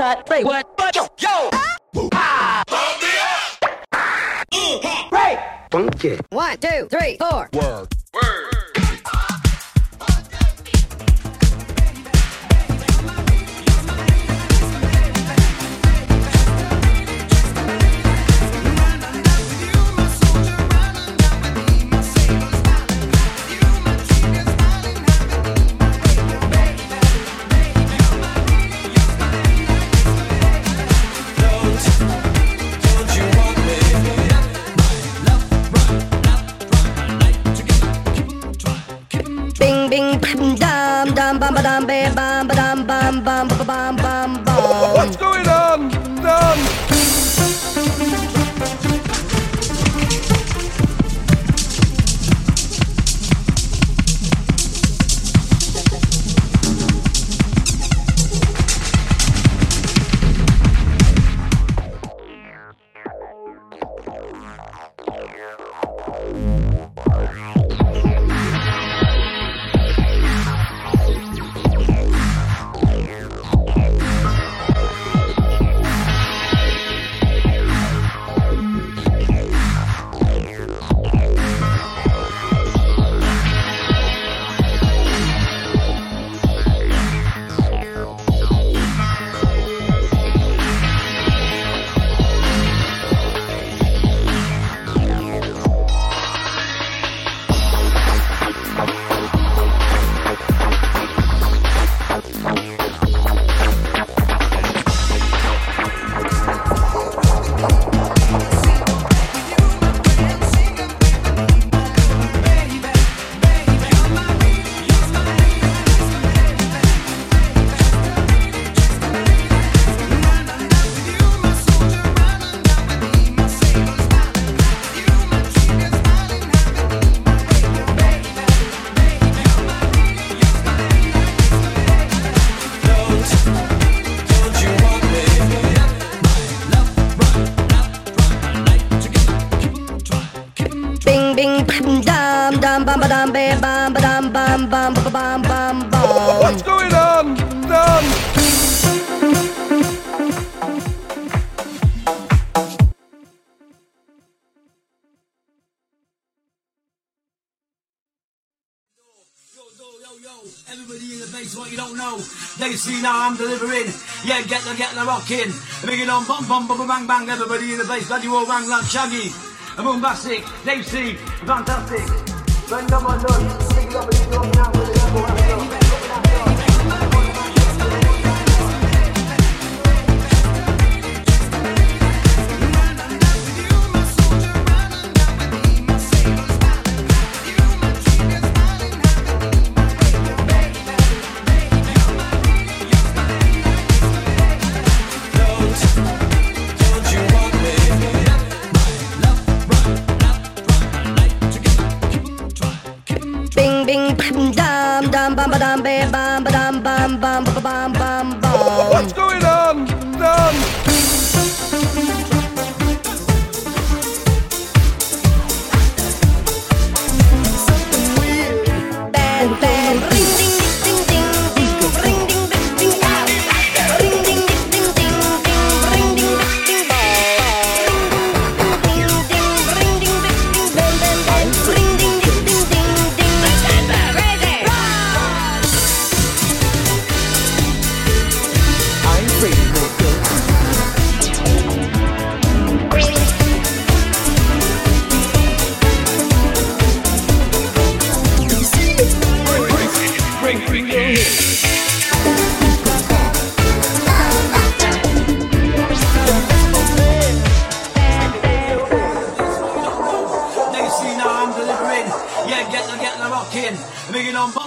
that they would but yo yo. Ah. Bump me up funky. One two three four. Word. Word. Bam, bam, bam. bam ba dam bam bam ba dam bam bam ba bam bam bam. What's going on? Down. Everybody in the base, what you don't know, they see now I'm delivering. Yeah, get the get the rocking. Big on bum bum bum bang bang. Everybody in the base, bloody all rang like Shaggy, a Boombastic. They see fantastic. Venga, mandó, venga, venga, venga, venga, venga, venga, venga,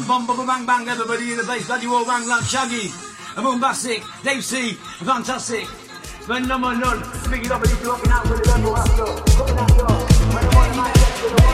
bum bum bum bang bang, everybody in the place, bloody war bang like shaggy, a bombastic, Dave C, fantastic, phenomenal, big it up and you're blocking out with the level after, after, when I'm on my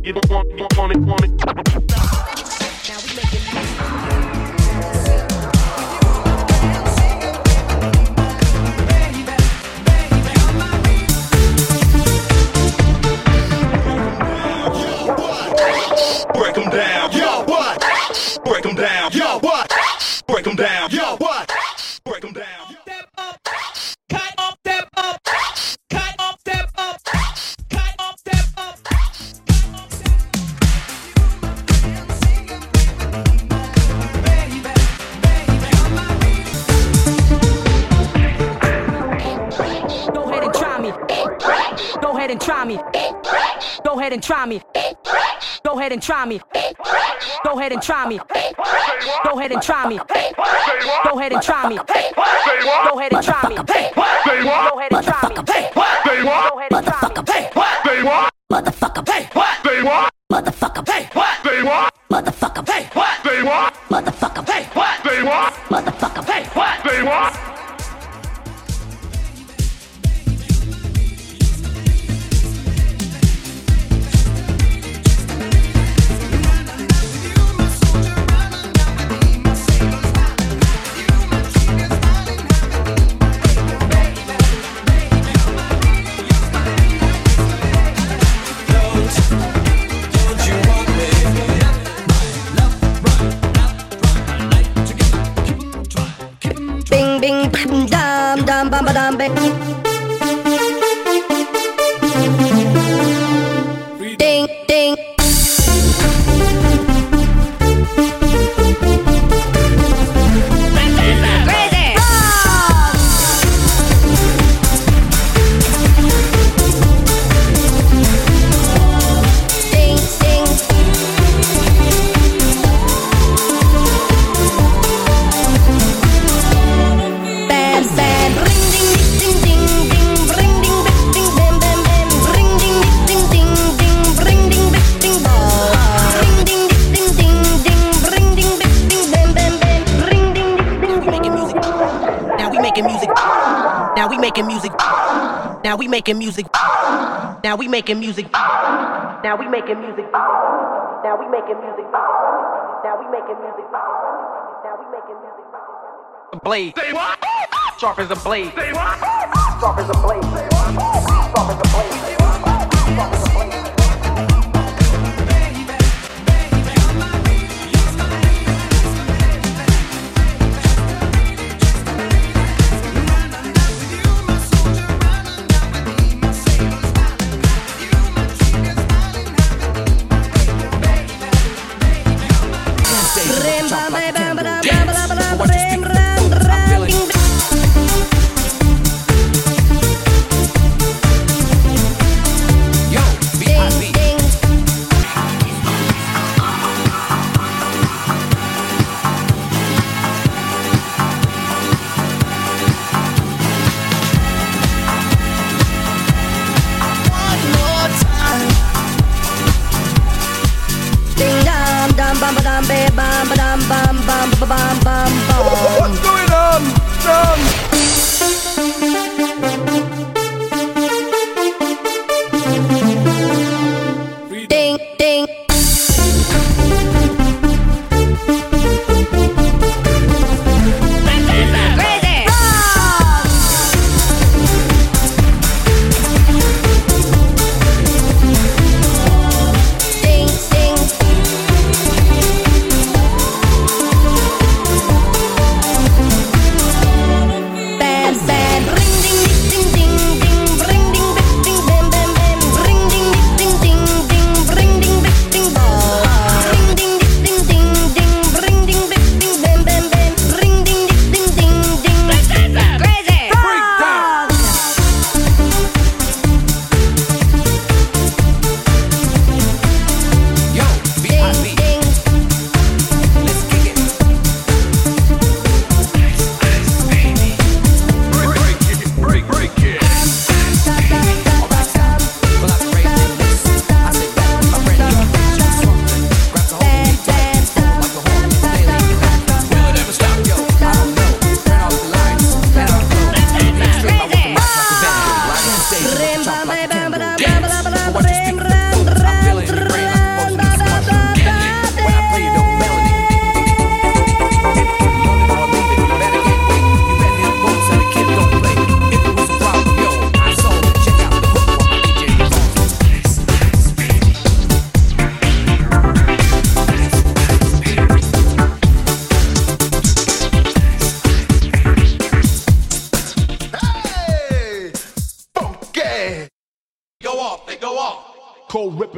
it, you don't want, you don't want it, want it. try me. Go ahead and try me. Go ahead and try me. Go ahead and try me. Go ahead and try me. Go ahead and try me. Go ahead and try me. Go ahead and try me. Motherfucker, hey, what? They want? Motherfucker, hey, what? They want? Motherfucker, hey, what? They want? Now we making music. Now we making music. Now we making music. Now we making music. Now we making music. Now we making music. Blade. Sharp as a blade. Sharp as a blade. Sharp as a blade. Sharp as a blade.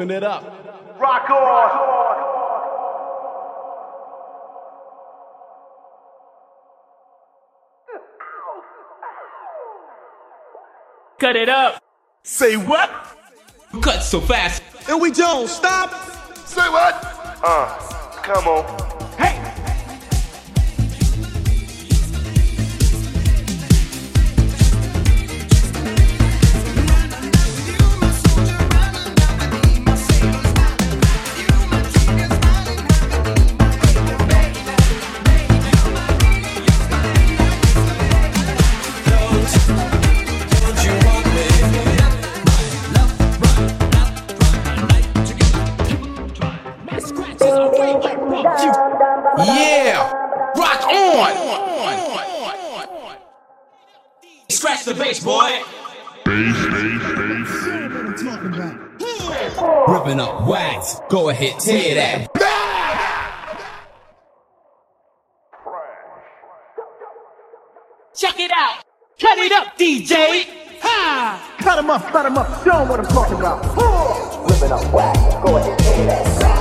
open it up. Rock on! Cut it up! Say what? Cut so fast. And we don't stop! Say what? Uh, come on. scratch the bass, boy. Bass, bass, bass. Ripping up wax. Go ahead, tear that. Check it out. Cut it up, DJ. Ha! Cut him up, cut him up. Show him what I'm talking about. Ripping up wax. Go ahead, tear that.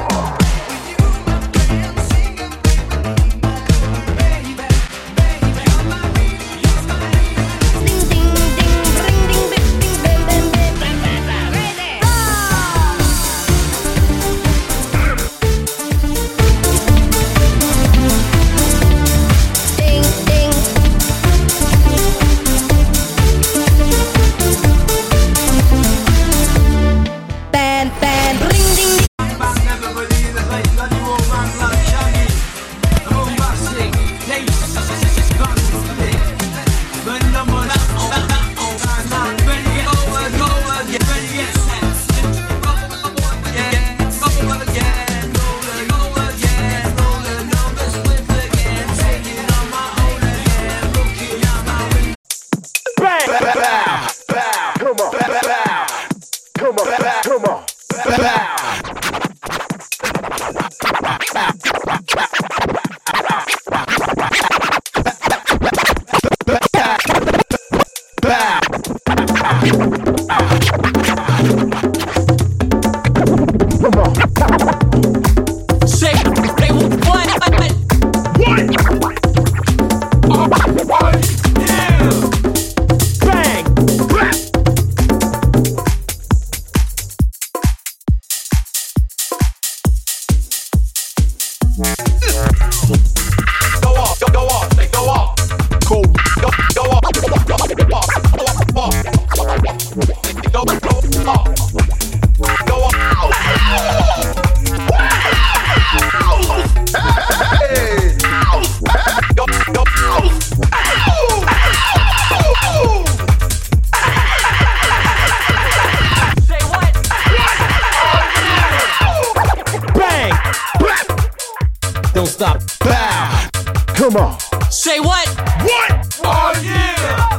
Come on! Say what? What? Oh yeah.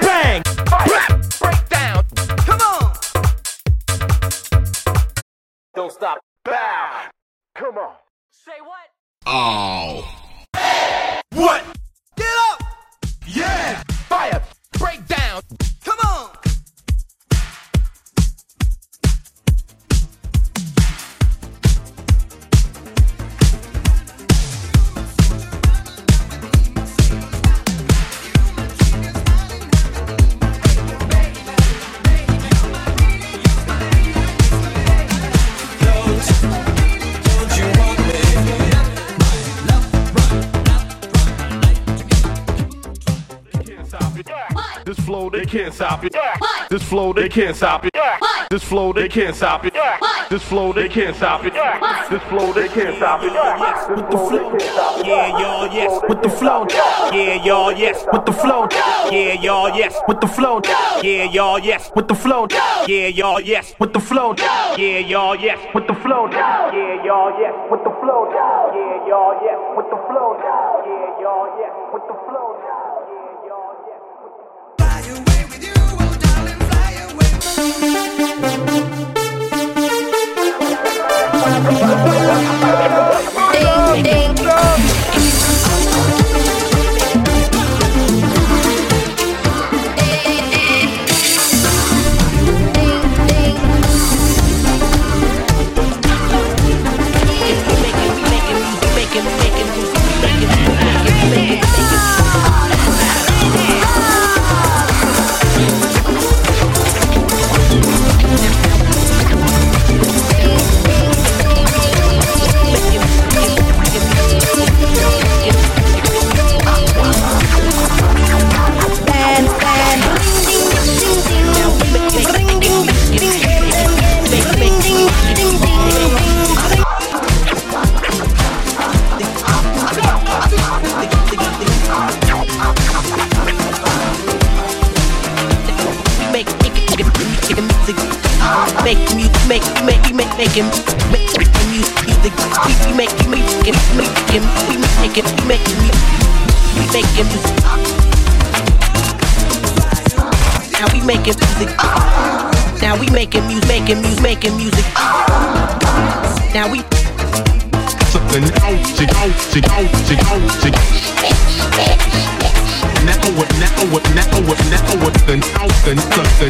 Bang! Break down. Come on. Don't stop. Bow! Come on! Say what? What? Flow, they can't stop it. This flow, they can't stop it. This flow, they can't stop it. This flow, they can't stop it. This flow, they can't stop it. With the flow, yeah, y'all, yes. With the flow, yeah, y'all, yes. With the flow, yeah, y'all, yes. With the flow, yeah, y'all, yes. With the flow, yeah, y'all, yes. With the flow, yeah, y'all, yes. With the flow, yeah, y'all, yes. With the flow, yeah, y'all, yes. With the flow, yeah, y'all, yes. With the flow, Ding ding.